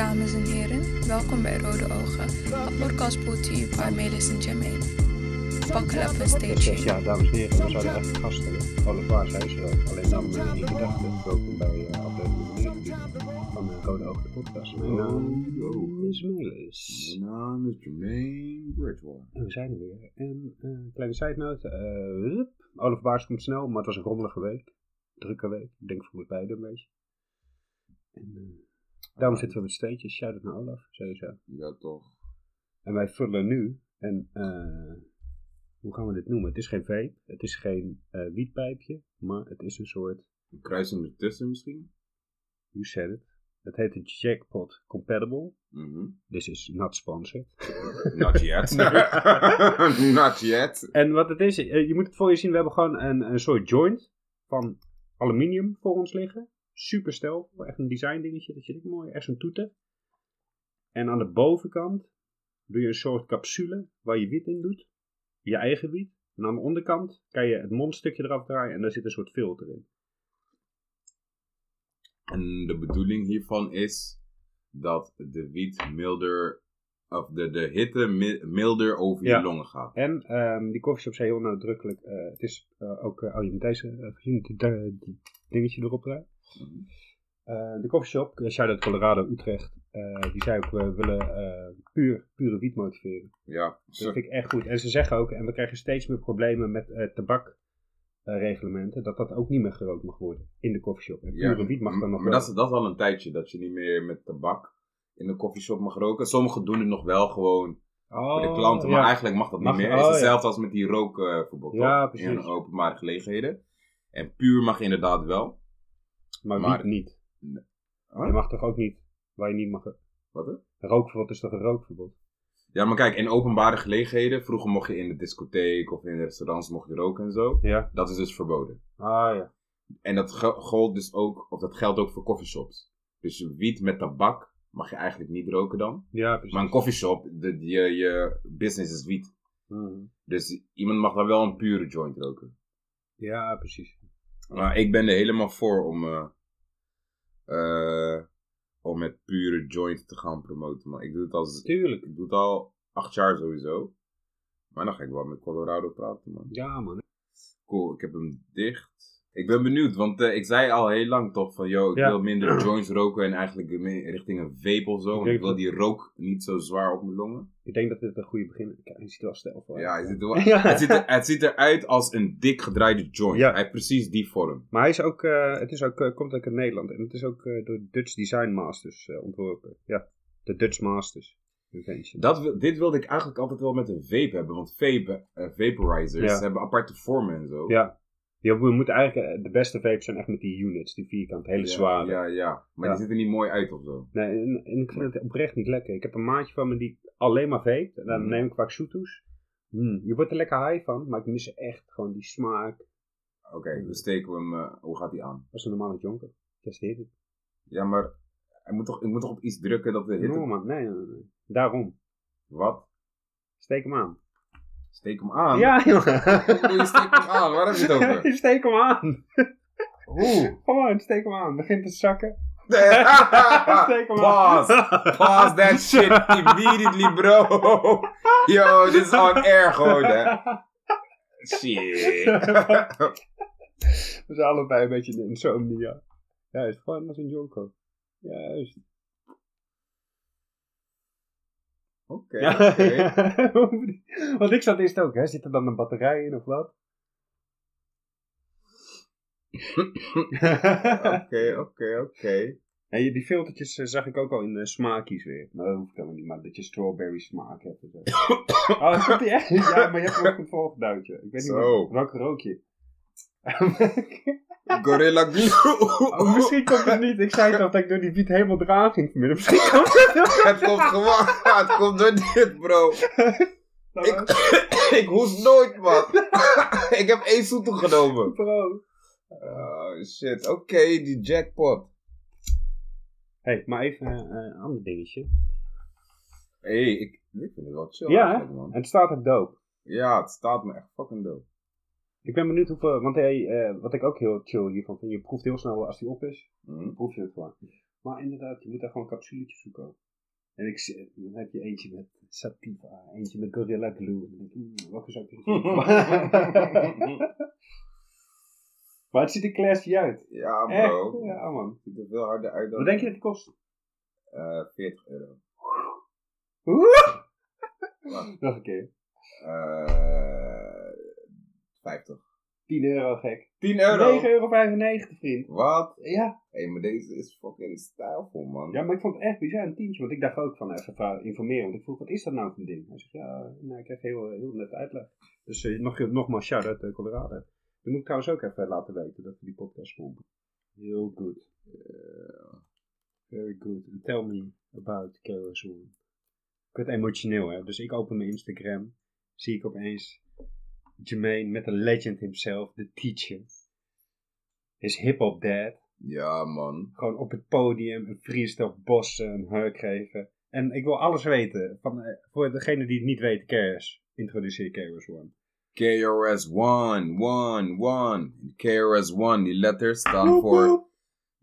dames en heren. Welkom bij Rode Ogen, een podcast brought to you by Melis en Jermaine. Buckle up and stay tuned. ja, dames en heren, we zouden echt gast hebben. Alle waar zijn ze wel. Alleen dan met die gedachte. Welkom bij uh, aflevering 19 van uh, Rode Ogen, de podcast. Mijn naam is Melis. Mijn naam is Jermaine Bridgewater. En we zijn er weer. En uh, kleine side note. eh, hup. Olaf Baars komt snel, maar het was een rommelige week. Drukke week. Ik denk voor ons beiden een beetje. En uh, daarom zitten we met steentjes. Shout-out naar Olaf, sowieso. Ja, toch. En wij vullen nu, en uh, hoe gaan we dit noemen? Het is geen vape, het is geen uh, wietpijpje, maar het is een soort... Een kruising ertussen misschien? You said it. Het heet een Jackpot Compatible. Mm -hmm. This is not sponsored. not yet. not yet. En wat het is, uh, je moet het voor je zien, we hebben gewoon een, een soort joint van aluminium voor ons liggen. Super stel, echt een design dingetje, dat je dit mooi, echt zo'n toeter. En aan de bovenkant doe je een soort capsule waar je wiet in doet. Je eigen wiet. En aan de onderkant kan je het mondstukje eraf draaien en daar zit een soort filter in. En de bedoeling hiervan is dat de wiet milder, of de, de hitte milder over ja. je longen gaat. En um, die koffieshop zei heel nadrukkelijk, uh, het is uh, ook, uh, je moet deze, uh, dingetje erop draaien. Uh, de coffeeshop, shout-out Colorado, Utrecht, uh, die zei ook, we willen uh, puur, pure wiet motiveren. Ja. Dat vind ik echt goed. En ze zeggen ook, en we krijgen steeds meer problemen met tabakreglementen, dat dat ook niet meer gerookt mag worden in de coffeeshop. En pure ja, wiet mag dan nog Maar dat is, dat is al een tijdje, dat je niet meer met tabak in de coffeeshop mag roken. Sommigen doen het nog wel gewoon oh, voor de klanten, maar eigenlijk mag dat mag, niet meer. Het oh, is hetzelfde ja. als met die rookverbod ja, in openbare gelegenheden. En puur mag inderdaad wel. Maar, maar wiet niet. Nee. Huh? Je mag toch ook niet, waar je niet mag... Wat hè? Rookverbod is toch een rookverbod? Ja, maar kijk, in openbare gelegenheden, vroeger mocht je in de discotheek of in de restaurants mocht je roken en zo. Ja. Dat is dus verboden. Ah ja. En dat gold dus ook, of dat geldt ook voor coffeeshops. Dus wiet met tabak mag je eigenlijk niet roken dan. Ja, precies. Maar een coffeeshop, de, je, je business is wiet. Mm. Dus iemand mag daar wel een pure joint roken. Ja, precies. Maar ik ben er helemaal voor om... Uh, uh, om met pure joint te gaan promoten. Maar ik doe het al. Tuurlijk. Ik doe het al acht jaar sowieso. Maar dan ga ik wel met Colorado praten, man. Ja, man. Cool, ik heb hem dicht. Ik ben benieuwd, want uh, ik zei al heel lang toch van, yo, ik ja. wil minder joints roken en eigenlijk richting een vape of zo. Want ik wil die rook niet zo zwaar op mijn longen. Ik denk dat dit een goede begin is. Hij ziet er wel stijl voor. Ja, hij ziet er wel, ja. het, ziet er, het ziet eruit als een dik gedraaide joint. Ja. Hij heeft precies die vorm. Maar hij is ook, uh, het is ook, uh, komt ook uit Nederland. En het is ook door Dutch Design Masters ontworpen. Ja, de Dutch Masters. Dat, dit wilde ik eigenlijk altijd wel met een vape hebben. Want vape, vaporizers hebben aparte vormen en zo. Ja. Ja, we moeten eigenlijk, de beste vapes zijn echt met die units, die vierkant, hele ja, zware. Ja, ja, maar ja. die ziet er niet mooi uit of zo. Nee, en, en, ik vind het oprecht niet lekker. Ik heb een maatje van me die alleen maar vape, en dan mm. neem ik vaak Soetoes. Mm, je wordt er lekker high van, maar ik mis echt gewoon die smaak. Oké, okay, dan steken we hem, uh, hoe gaat die aan? Dat is een normale jonker, hit it. Ja, maar ik moet toch, ik moet toch op iets drukken dat de hitte... No man, nee, nee, nee, daarom. Wat? Steek hem aan. Steek hem aan? Ja, jongen. je steek hem aan, waar heb je het over? je steek hem aan. Hoe? Gewoon, steek hem aan. Begint te zakken. Steek hem pause. aan. Pause that shit immediately, bro. Yo, dit is on air gewoon, hè. Shit. We zijn allebei een beetje de insomnia. Ja, het is gewoon als een jonko. Juist. Oké. Okay, okay. Want ik zat eerst ook, hè? Zit er dan een batterij in of wat? Oké, oké, oké. En die filtertjes uh, zag ik ook al in uh, smaakjes weer. Maar dat hoeft helemaal niet, maar dat je strawberry smaak hebt. oh, komt die echt? Ja, maar je hebt ook een volgeduidje. Ik weet niet Zo. welke rook je. Gorilla Glue. Oh, misschien komt het niet. Ik zei toch dat ik door die beat helemaal eraan ging vanmiddag. Misschien komt het Het komt gewoon. Het komt door dit, bro. ik, ik hoest nooit, man. ik heb één soetel genomen. Bro. Oh, shit. Oké, okay, die jackpot. Hé, hey, maar even uh, een ander dingetje. Hé, hey, ik, ik vind het wel chill. Ja, man. en het staat ook dope. Ja, het staat me echt fucking dope. Ik ben benieuwd hoeveel, want hey, uh, wat ik ook heel chill hiervan vind, je proeft heel snel als die op is, Mhm. dan proef je het gewoon. Maar inderdaad, je moet daar gewoon capsuletjes zoeken. En ik, dan heb je eentje met Sativa, eentje met Gorilla Glue. En dan denk ik, mm, welke zou ik Maar het ziet er classy uit. Ja, bro. Echt? Ja, man. Het ziet er veel harder uit dan... Wat denk je dat het kost? Uh, 40 euro. Nog een keer. Uh, 50. 10 euro gek. 10 euro? 9,95 euro, vriend. Wat? Ja. Hé, hey, maar deze is fucking stijlvol, man. Ja, maar ik vond het echt bizar, een tientje. Want ik dacht ook van even informeren. Want ik vroeg, wat is dat nou voor een ding? Hij zegt, ja, nou, ik krijg heel, heel net uitleg. Dus uh, nog, nogmaals, shout-out uh, Colorado. Dat moet ik trouwens ook even laten weten, dat we die podcast sponsoren. Heel goed. Uh, very good. And tell me about KRS One. Ik word emotioneel, hè. Dus ik open mijn Instagram. Zie ik opeens Jermaine met de legend himself, de teacher. His hip-hop dad. Ja, man. Gewoon op het podium een freestyle bossen, een hug geven. En ik wil alles weten. Van, eh, voor degene die het niet weten, KRS. Introduceer KRS One. KRS One, One, One. KRS One, die letters staan voor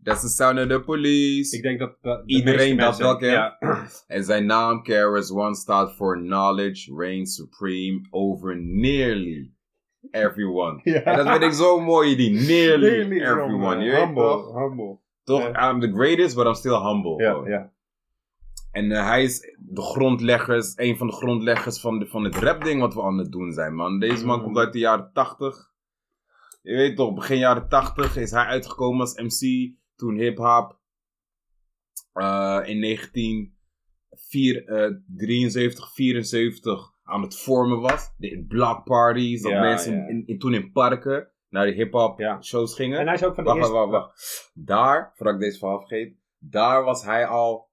That's the sound of the police. Ik denk dat, dat iedereen dat wel kent. Ja. En zijn naam, KRS One, staat voor Knowledge reigns supreme over nearly everyone. ja. En dat vind ik zo mooi, die nearly, nearly everyone. Je humble, weet toch? Humble. Toch, I'm the greatest, but I'm still humble. Ja, ja. En uh, hij is de grondleggers, een van de grondleggers van, de, van het rapding wat we aan het doen zijn, man. Deze man mm. komt uit de jaren 80. Je weet toch, begin jaren 80 is hij uitgekomen als MC toen hip-hop uh, in 1973, 74 aan het vormen was. De block parties, dat mensen In, in, toen in parken naar de hip-hop shows gingen. En hij is ook van de wacht, eerste... Wacht, wacht, Daar, voordat ik deze verhaal vergeet, daar was hij al.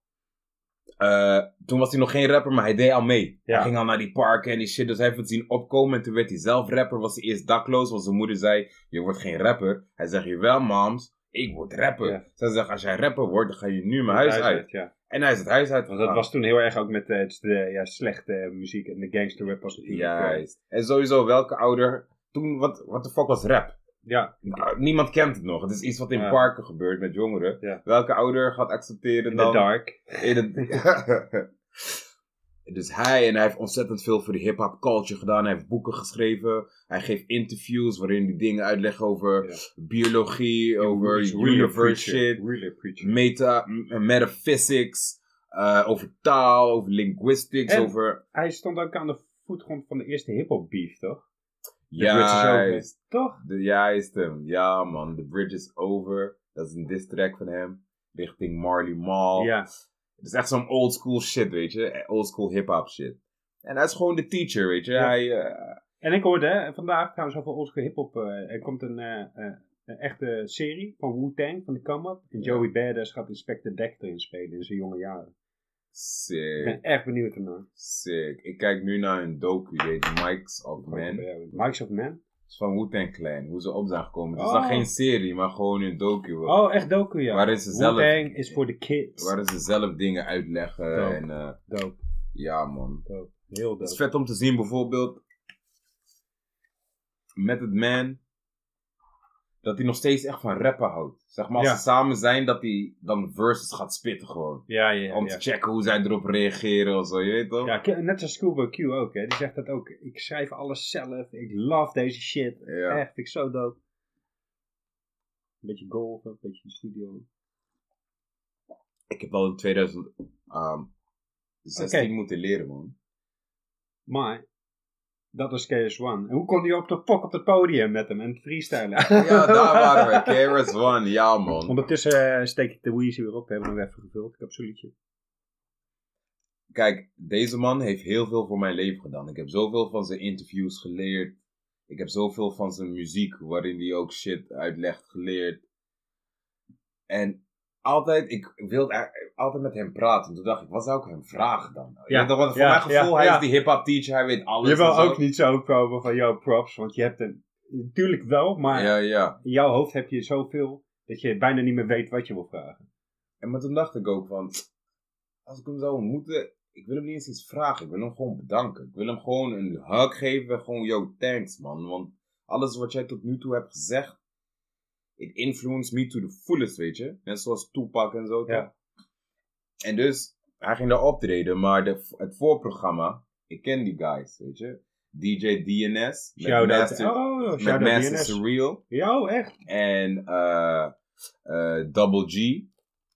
Uh, toen was hij nog geen rapper, maar hij deed al mee. Hij ging al naar die parken en die shit. Dus hij heeft het zien opkomen. En toen werd hij zelf rapper. Was hij eerst dakloos. Want zijn moeder zei: Je wordt geen rapper. Hij zegt: Jawel, moms ik word rapper. Ja. Ze zeggen, als jij rapper wordt, dan ga je nu mijn huis, uit. Ja. En hij is het huis uit. Want dat was toen heel erg ook met uh, de ja, slechte muziek en de gangster rap was natuurlijk. Juist. En sowieso, welke ouder... Toen, wat, wat de fuck was rap? Ja. Niemand kent het nog. Het is iets wat in parken gebeurt met jongeren. Welke ouder gaat accepteren in dan... In the dark. In het... Dus hij, en hij heeft ontzettend veel voor de hip-hop culture gedaan. Hij heeft boeken geschreven. Hij geeft interviews waarin hij dingen uitlegt over biologie, over universe shit, meta, metaphysics, uh, over taal, over linguistics, over... Hij stond ook aan de voetgrond van de eerste hip-hop beef, toch? Juist. Toch? De, juist hem. Ja, man. The Bridge is Over. Dat is een diss track van hem. Richting Marley Mall. Ja. Het is echt zo'n old school shit, weet je. Old school hip-hop shit. En hij is gewoon de teacher, weet je. Hij, uh... En ik hoorde hè, vandaag trouwens over old school hip-hop. Uh, er komt een, uh, een echte serie van Wu-Tang, van de Come Up. En Joey Badass gaat Inspector Deck erin spelen in zijn jonge jaren. Sick. Ik ben echt benieuwd ernaar. Sick. Ik kijk nu naar een docu, die heet Mikes of Men. Mikes of Men? Is van Wu-Tang Clan, hoe ze op zijn gekomen. Het is dan oh. geen serie, maar gewoon een docu. Oh, echt docu, ja. Waarin ze zelf... Wu-Tang is voor de kids. Waarin ze zelf dingen uitleggen. Dope. En, dope. Ja, man. Dope. Heel. Het is vet om te zien, bijvoorbeeld... Method Man dat hij nog steeds echt van rappen houdt. Zeg maar, als ze samen zijn, dat hij dan verses gaat spitten gewoon. Ja, ja, ja Om te checken hoe zij erop reageren of zo, je weet toch? Ja, net zoals Schoolboy Q ook, hè. Die zegt dat ook. Ik schrijf alles zelf. Ik love deze shit. Ja. Echt, ik zo dope. Een beetje golven, een beetje de studio. Ik heb al in 2016 um, moeten leren, man. Maar, dat was KS1. En hoe kon hij op de pok op het podium met hem en freestylen? ja, daar waren we. KS1, ja man. Ondertussen uh, steek ik de Weezy weer op. We hebben nog even gevuld, ik absoluutje. Kijk, deze man heeft heel veel voor mijn leven gedaan. Ik heb zoveel van zijn interviews geleerd. Ik heb zoveel van zijn muziek, waarin hij ook shit uitlegt, geleerd. En altijd, ik wilde altijd met hem praten. Toen dacht ik, wat zou ik hem vragen dan? Ja, want voor mijn gevoel, hij is die hip-hop teacher, hij weet alles. Je wil ook niet zo komen van jouw props, want je hebt een. Natuurlijk wel, maar ja, ja. in jouw hoofd heb je zoveel dat je bijna niet meer weet wat je wil vragen. En maar toen dacht ik ook van, als ik hem zou ontmoeten, ik wil hem niet eens iets vragen, ik wil hem gewoon bedanken. Ik wil hem gewoon een hug geven, gewoon, yo, thanks man. Want alles wat jij tot nu toe hebt gezegd, it influenced me to the fullest, weet je. Net zoals Tupac en zo. Ja. En dus, hij ging daar optreden, maar de, het voorprogramma, ik ken die guys, weet je. DJ DNS, met Shout-out. Master, Oh, met Master. Surreal. Ja, oh, echt? En eh eh, Double G,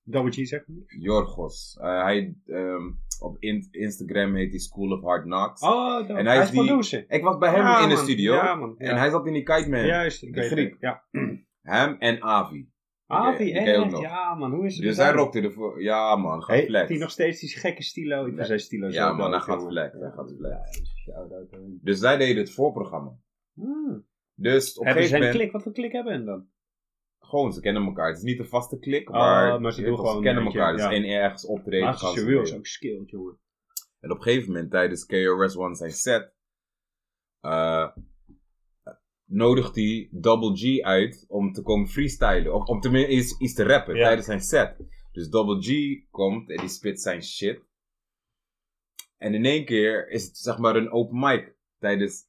Double G zegt niet. Jorgos. Eh, hij, ehm, op in- Instagram heet hij School of Hard Knocks. Oh, dat, En hij, hij is die-. Ik was bij hem Ja, in de studio. Ja, man. En hij zat in die Kite Man. Juist, weet Griek. Ja. Hem en Avi. Avi, echt? nog. Ja, man, hoe is het? Dus hij rockte ervoor. Ja man, gaat Heeft flex. hij nog steeds die gekke stilo? Ik zijn stilo zo Ja, man, hij gaat flex, hij gaat flex. Ja. Dus zij deden het voorprogramma. Hmm. Dus op een Hebben ze gegeven een moment... klik? Wat voor klik hebben hen dan? Gewoon, ze kennen elkaar. Het is niet een vaste klik, Oh, maar, maar ze doen gewoon kennen een beetje, elkaar. Dus ja. één ergens optreden. Ze Surreal is ook skilled, jongen. En op een gegeven moment, tijdens KRS One zijn set, eh, nodigt hij Double G uit om te komen freestylen. Of om tenminste iets, iets te rappen Ja. tijdens zijn set. Dus Double G komt en die spit zijn shit. En in één keer is het zeg maar een open mic tijdens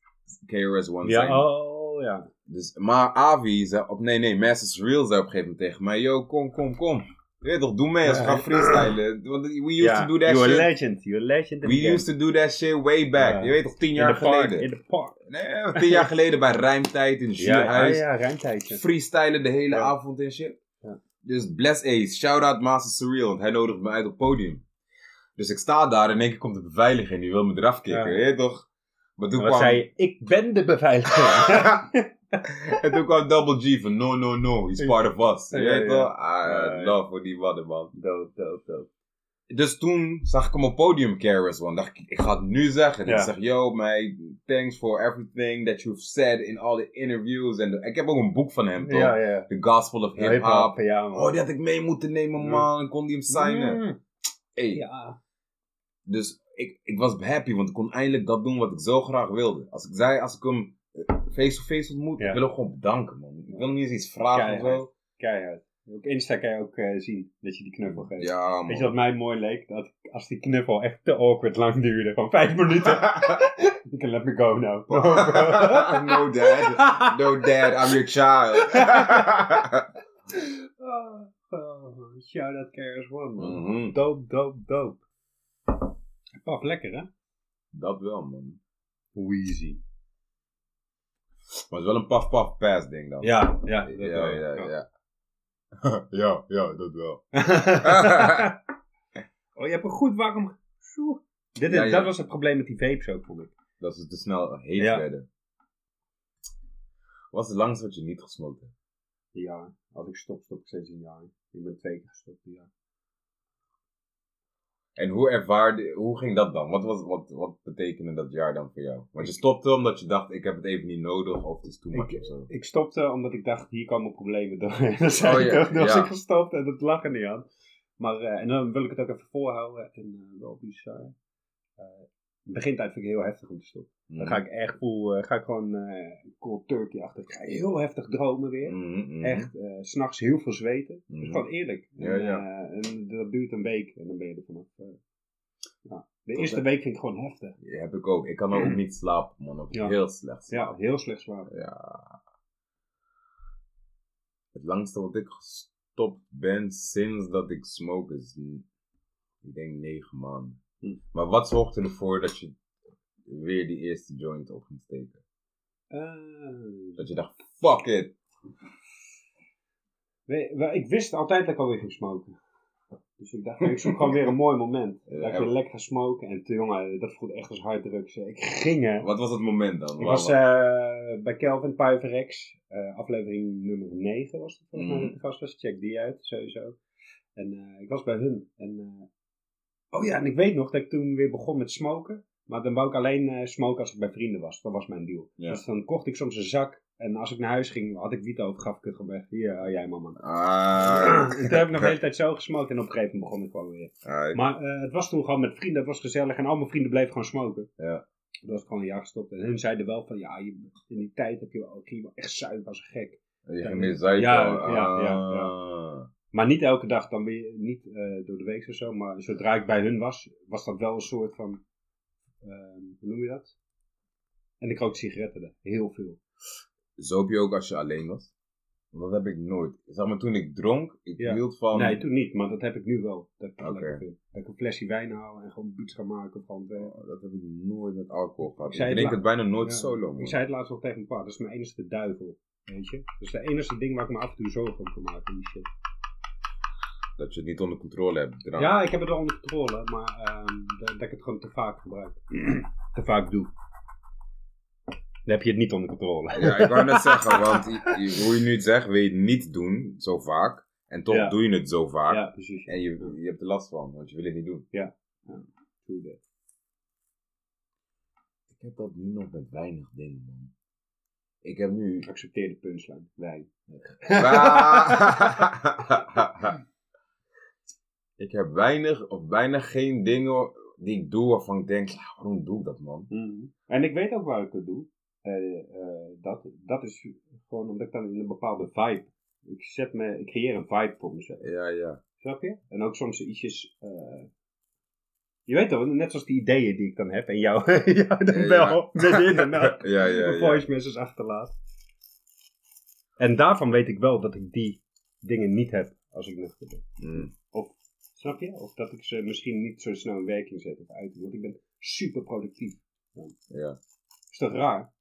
KRS One zijn. Ja, oh, ja. Dus, maar Avi zei op, nee nee, Masters Real zei op een gegeven moment tegen mij, yo kom kom kom. Weet toch, doe mee als we gaan freestylen. Want we used to do that you're shit. a legend, you're a legend. We game. used to do that shit way back. Je weet toch, tien In jaar park, geleden. In the park. Nee, tien jaar geleden bij Rijmtijd in Ja, Zuurhuis. ja, ja, ruimtijdje. Freestylen de hele avond en shit. Ja. Dus Bless Ace, shout-out Master Surreal, want hij nodigt me uit op het podium. Dus ik sta daar en in één keer komt de beveiliger en die wil me eraf kicken, weet toch? Maar toen Wat kwam... zei je? Ik ben de beveiliger. en toen kwam Double G van no, no, no, he's part of us. Je Ja, weet? Ah, ja. love voor die wadden, man. dope, dope. Dus toen zag ik hem op podium carries one. Dacht ik, ik ga het nu zeggen. Ja. Ik zeg, yo, man, thanks for everything that you've said in all the interviews. En ik heb ook een boek van hem, toch? Ja, ja. The Gospel of Hip Hop. ja. Oh, die had ik mee moeten nemen, man. Ik kon die hem signen. Mm. Hey. Ja. Dus ik, ik was happy, want ik kon eindelijk dat doen wat ik zo graag wilde. Als ik zei, als ik hem eh, face-to-face ontmoet, Ja. ik wil hem gewoon bedanken, man. Ik wil hem niet eens iets vragen Keihard. of zo. Keihard. Op Insta kan je ook eh, zien dat je die knuffel geeft. Ja, man. Weet je wat mij mooi leek? Dat als die knuffel echt te awkward lang duurde, gewoon vijf minuten. You can let me go now. no dad. No dad, I'm your child. oh, oh, shout out KRS One, man. Mhm. Dope, dope, dope. Paf, lekker hè? Dat wel, man. Weezy. Maar het is wel een paf-paf pass ding dan. Ja, ja. dat ja, wel. ja, ja. ja, ja, dat wel. oh, je hebt een goed warm... Zo. Dit is, Ja, ja. Dat was het probleem met die vapes ook, vond ik. Dat ze te snel heet Ja. werden. Wat is het langst wat je niet gesmokt hebt? Ja, als ik stop, stop ik steeds een jaar. Ik ben twee keer gestopt, ja. En hoe ervaarde, hoe ging dat dan? Wat, was, wat, wat betekende dat jaar dan voor jou? Want je stopte omdat je dacht, ik heb het even niet nodig of het is too much Ik- of zo. Ik stopte omdat ik dacht, hier komen problemen door. dat zei Oh, ik ja, was ja. ik gestopt en dat lag er niet aan. Maar, eh, en dan wil ik het ook even voorhouden. En uh, wel bizar. Uh, begintijd vind ik heel heftig om te stoppen. Dan ga ik echt voel, eh, ga ik gewoon eh cold turkey achter. Ik ga heel heftig dromen weer. Mhm, mhm. Echt, s s'nachts heel veel zweten. Dat is Mhm. gewoon eerlijk. Ja, en, ja. en dat duurt een week en dan ben je er vanaf. ja. De Tot eerste week vind ik gewoon heftig. Ja, heb ik ook. Ik kan ook niet slapen, man. Ja. heel slecht Ja, slapen. heel slecht zwaar. Ja. Het langste wat ik gestopt ben sinds dat ik smoke is, ik denk negen maanden. Hm. Maar wat zorgde ervoor dat je weer die eerste joint op ging steken? Eh, Dat je dacht, fuck it. Ik wist altijd dat ik alweer ging smoken. Dus ik dacht, ik zoek gewoon weer een mooi moment. Ja, dat ik weer lekker ga smoken. En toen, jongen, dat voelt echt als harddrugs. Ik ging hè. Wat was het moment dan? Ik was eh, bij Kelvin Puiverex. eh aflevering nummer 9 was het volgens mij Mhm. dat de gast was. Check die uit, sowieso. En ik was bij hun. En, oh ja, en ik weet nog dat ik toen weer begon met smoken. Maar dan wou ik alleen eh, smoken als ik bij vrienden was. Dat was mijn deal. Ja. Dus dan kocht ik soms een zak. En als ik naar huis ging, had ik wiet over, gaf ik het gewoon weg. Hier, hou jij mama. Ah. En toen heb ik nog de hele tijd zo gesmokt en op een gegeven moment begon ik gewoon weer. Ah, Maar eh, het was toen gewoon met vrienden, het was gezellig en al mijn vrienden bleven gewoon smoken. Ja. Toen was gewoon een jaar gestopt. En hun zeiden wel van, ja, in die tijd heb je wel, echt zuipen als een gek. Je ging meer zuipen. Ja, ah. ja, ja, Maar niet elke dag dan weer, niet eh, door de week of zo. Maar zodra ik bij hun was, was dat wel een soort van, ehm, hoe noem je dat? En ik rook sigaretten, er, heel veel. Zoop je ook als je alleen was? Dat heb ik nooit. Zeg maar, toen ik dronk, ik Ja. hield van... Nee, toen niet, maar dat heb ik nu wel. Dat ik vind. Dat ik een flesje wijn hou en gewoon beats ga maken van. Oh, dat heb ik nooit met alcohol gehad. Ik het drink het bijna nooit Ja. solo, man. Ik zei het laatst nog tegen mijn pa, dat is mijn enige duivel. Weet je? Dat is de enige ding waar ik me af en toe zorgen om kan maken. Die shit. Dat je het niet onder controle hebt. drank. Ja, ik heb het wel onder controle, maar ehm, dat, dat ik het gewoon te vaak gebruik. te vaak doe. Dan heb je het niet onder controle. Ja, ik wou net zeggen, want je- je- hoe je nu het zegt, wil je het niet doen zo vaak. En toch Ja. doe je het zo vaak. Ja, precies. En je, je hebt er last van, want je wil het niet doen. Doe dat. Ik heb dat nu nog met weinig dingen, man. Ik heb nu... Ik accepteer de punchline. Wijn. ik heb weinig of bijna geen dingen die ik doe waarvan ik denk, "Ja, waarom doe ik dat, man? Mhm. En ik weet ook waar ik het doe. Eh, eh, dat, dat is gewoon omdat ik dan in een bepaalde vibe. Ik, zet me, ik creëer een vibe voor mezelf. Ja, ja. Snap je? En ook soms ietsjes. eh, je weet toch, net zoals die ideeën die ik dan heb en jou, jou dan Ja. bel de nacht Ja, ja, ja. voice message achterlaat. En daarvan weet ik wel dat ik die dingen niet heb als ik nuchter ben. Mm. Snap je? Of dat ik ze misschien niet zo snel in werking zet of uit. Want ik ben super productief. Ja, Is dat raar?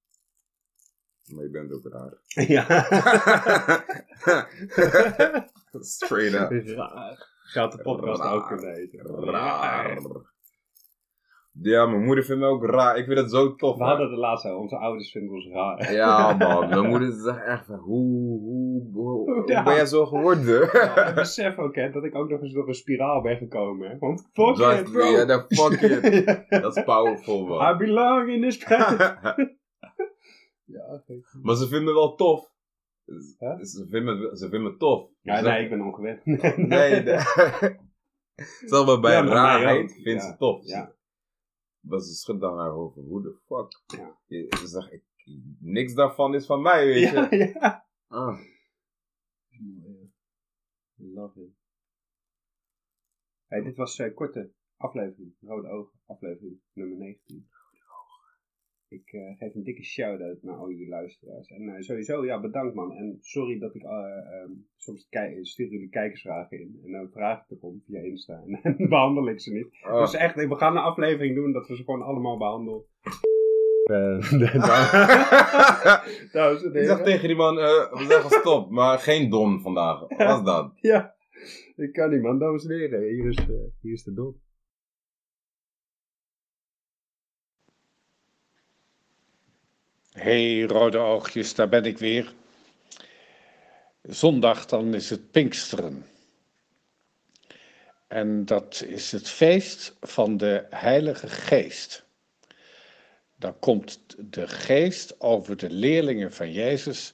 maar je bent ook raar. ja. Straight up. Raar. Zou de podcast Raar. ook kunnen heten. Raar. Ja, mijn moeder vindt me ook raar. Ik vind het zo tof. We man. hadden het de laatste, onze ouders vinden ons raar. Ja, man. Mijn moeder zegt echt van, hoe, hoe, hoe, hoe Ja. ben jij zo geworden? Ik besef ook hè, dat ik ook nog eens door een spiraal ben gekomen. Hè. Want fuck Just- it, bro. Ja, dat fuck it. Ja. Dat is powerful, I man. belong in this place. ja, oké. maar ze vinden me wel tof. Huh? Ze, vinden me, ze vinden me tof. Ja, Ze- nee, ik ben ongewend. Nee, nee. Zelfs maar bij Ja, raarheid vindt Ja, ze tof. ja. Maar ze schudt dan haar hoofd. Hoe de fuck? Ja. Je- Ze zegt, ik, niks daarvan is van mij, weet je. Ja, ja. Ah. Love it. Hey, dit was een korte aflevering. Rode Ogen, aflevering nummer 19. Ik eh, geef een dikke shout-out naar al jullie luisteraars. En eh, sowieso, ja, bedankt man. En sorry dat ik eh, ehm, soms stuur jullie kijkersvragen in. En dan vraag ik erom via Insta. En dan behandel ik ze niet. Oh. Dus echt, we gaan een aflevering doen dat we ze gewoon allemaal behandelen. Ik zeg tegen die man, we zeggen stop, maar geen don vandaag. Wat was dat? Ja, ik kan niet man, dames en heren. Hier is, hier is de dop. Hey, rode oogjes, daar ben ik weer. Zondag, dan is het Pinksteren. En dat is het feest van de Heilige Geest. Dan komt de geest over de leerlingen van Jezus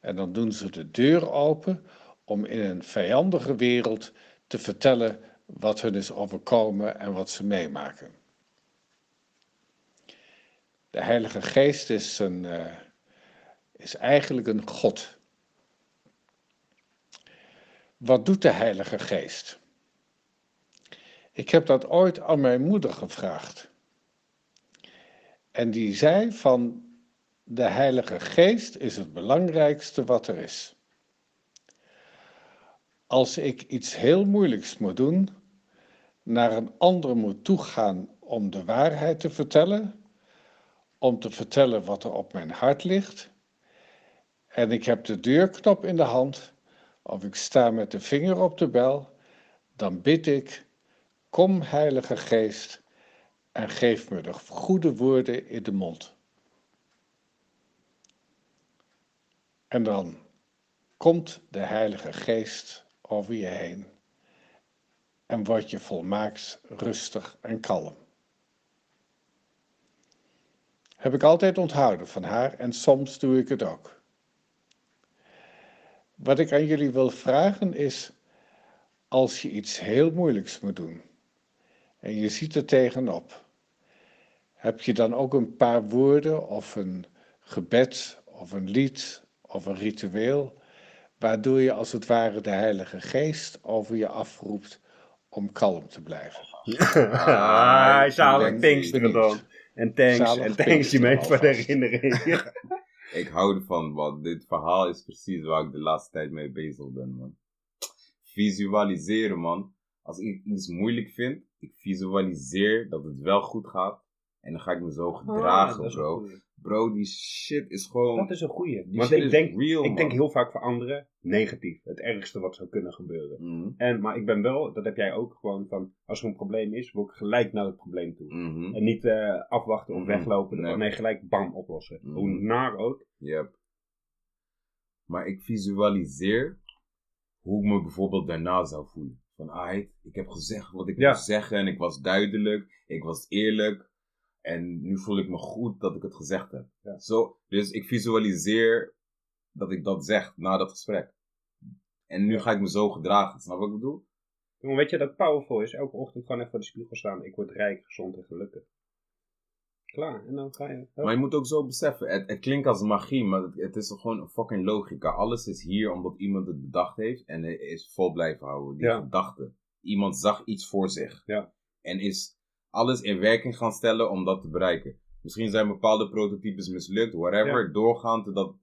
en dan doen ze de deur open om in een vijandige wereld te vertellen wat hun is overkomen en wat ze meemaken. De Heilige Geest is, een, eh, is eigenlijk een God. Wat doet de Heilige Geest? Ik heb dat ooit aan mijn moeder gevraagd. En die zei van de Heilige Geest is het belangrijkste wat er is. Als ik iets heel moeilijks moet doen, naar een ander moet toegaan om de waarheid te vertellen, om te vertellen wat er op mijn hart ligt, en ik heb de deurknop in de hand, of ik sta met de vinger op de bel, dan bid ik, kom Heilige Geest en geef me de goede woorden in de mond. En dan komt de Heilige Geest over je heen en word je volmaakt rustig en kalm. Heb ik altijd onthouden van haar en soms doe ik het ook. Wat ik aan jullie wil vragen is, als je iets heel moeilijks moet doen en je ziet er tegenop, heb je dan ook een paar woorden of een gebed of een lied of een ritueel, waardoor je als het ware de Heilige Geest over je afroept om kalm te blijven. Ah, zalig denk- Pinksteren dan. En thanks, Zalig en thanks je mee voor de herinnering. Ik hou ervan, want dit verhaal is precies waar ik de laatste tijd mee bezig ben, man. Visualiseren, man. Als ik iets moeilijk vind, ik visualiseer dat het wel goed gaat. En dan ga ik me zo gedragen, Ah, een bro. Bro, die shit is gewoon... Dat is een goeie. Die shit dit ik denk, real, ik denk heel vaak voor anderen negatief. Het ergste wat zou kunnen gebeuren. Mhm, En, maar ik ben wel, dat heb jij ook gewoon van, als er een probleem is, wil ik gelijk naar het probleem toe. mhm. En niet eh, afwachten of Mhm. weglopen. Nee. Nee. nee, gelijk bam oplossen. Mhm. Hoe naar ook. Yep. Maar ik visualiseer hoe ik me bijvoorbeeld daarna zou voelen. Van, ah, ik heb gezegd wat ik Ja. moest zeggen en ik was duidelijk, ik was eerlijk. En nu voel ik me goed dat ik het gezegd heb. Ja. Zo, dus ik visualiseer dat ik dat zeg na dat gesprek. En nu Ja. ga ik me zo gedragen. Snap wat ik bedoel? Jongen, weet je dat powerful is? Elke ochtend gewoon even voor de spiegel staan. Ik word rijk, gezond en gelukkig. Klaar. En dan ga je. Maar je moet ook zo beseffen, het, het klinkt als magie, maar het, het is gewoon een fucking logica. Alles is hier omdat iemand het bedacht heeft en is vol blijven houden. Die Ja. gedachte. Iemand zag iets voor zich. Ja. En is alles in werking gaan stellen om dat te bereiken. Misschien zijn bepaalde prototypes mislukt, whatever. Doorgaan totdat...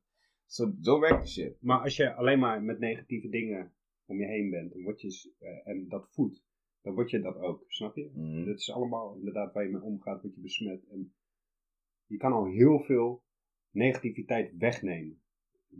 Zo, zo werkt shit. Maar als je alleen maar met negatieve dingen om je heen bent dan word je, eh, en dat voedt, dan word je dat ook. Snap je? Mhm. Dat is allemaal inderdaad waar je mee omgaat, word je besmet. En je kan al heel veel negativiteit wegnemen.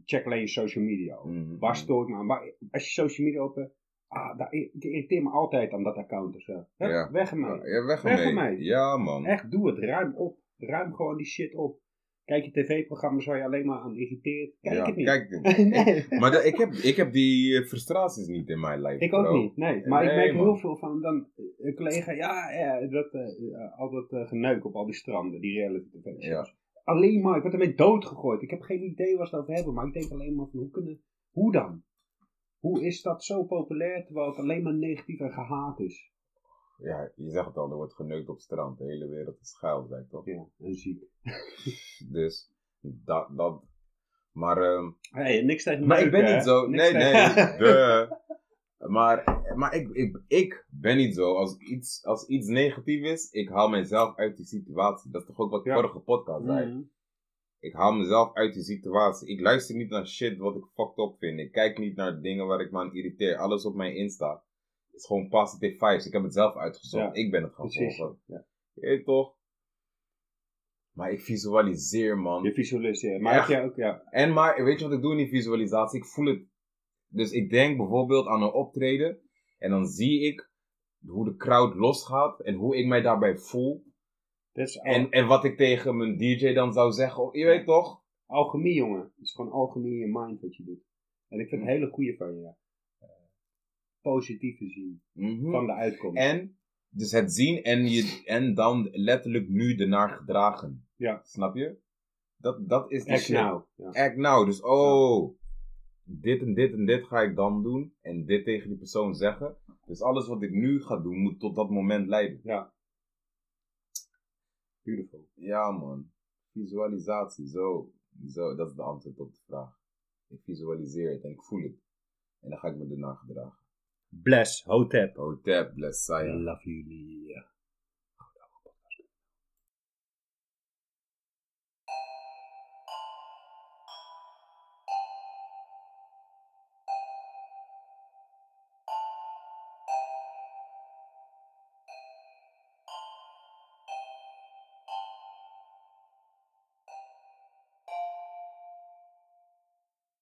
Check alleen je social media. op. Mhm. Waar stoor ik me aan? Waar- als je social media open, ah, daar, ik irriteer me altijd aan dat account of zo. Hup, Ja. Weg ermee. Ja, weg Weg ermee. ermee. Ja, man. Echt, doe het. Ruim op. Ruim gewoon die shit op. Kijk je tv-programma's waar je alleen maar aan irriteert. Kijk Ja, het niet. Kijk, nee. maar de- ik, heb, ik heb die eh, frustraties niet in mijn leven. Ik ook niet, nee. Maar ik merk man. heel veel van dan eh, een collega, ja, ja dat, eh, al dat geneuk op al die stranden, die reality tv Ja. Alleen maar, ik word ermee doodgegooid. Ik heb geen idee waar ze het over hebben, maar ik denk alleen maar van hoe kunnen, hoe dan? Hoe is dat zo populair terwijl het alleen maar negatief en gehaat is? Ja, je zegt het al, er wordt geneukt op het strand. De hele wereld is schuil, zeg ik toch? Ja, en ziek. Dus dat, dat. Maar, ehm, Hey, niks tegen maar ik ben niet zo. Niks Nee, nee. de, maar maar ik, ik, ik ben niet zo. Als iets, als iets negatief is, ik haal mezelf uit die situatie. Dat is toch ook wat Ja. vorige podcast zei. Mhm. Ik haal mezelf uit die situatie. Ik luister niet naar shit wat ik fucked up vind. Ik kijk niet naar dingen waar ik me aan irriteer. Alles op mijn Insta is gewoon positive vibes. Ik heb het zelf uitgezocht. Ja, ik ben het gaan volgen. Ja. Je weet toch? Maar ik visualiseer, man. Je visualiseert. Maar Ja. heb jij ook, ja. En maar, weet je wat ik doe in die visualisatie? Ik voel het. Dus ik denk bijvoorbeeld aan een optreden. En dan zie ik hoe de crowd losgaat. En hoe ik mij daarbij voel. Dat is al- En, en wat ik tegen mijn DJ dan zou zeggen. Je weet toch? alchemie, jongen. Het is gewoon alchemie in je mind wat je doet. En ik vind het hele goede van je. positieve zien Mhm. van de uitkomst. En dus het zien en, je, en dan letterlijk nu ernaar gedragen. Ja. Snap je? Dat, dat is de Act shit. now. Ja. Act now. Dus oh, dit en dit en dit ga ik dan doen. En dit tegen die persoon zeggen. Dus alles wat ik nu ga doen moet tot dat moment leiden. ja. Beautiful. Ja man. Visualisatie. Zo. zo. Dat is de antwoord op de vraag. Ik visualiseer het en ik voel het. En dan ga ik me ernaar gedragen. Bless, hotep. Hotep, bless I Saya. love you.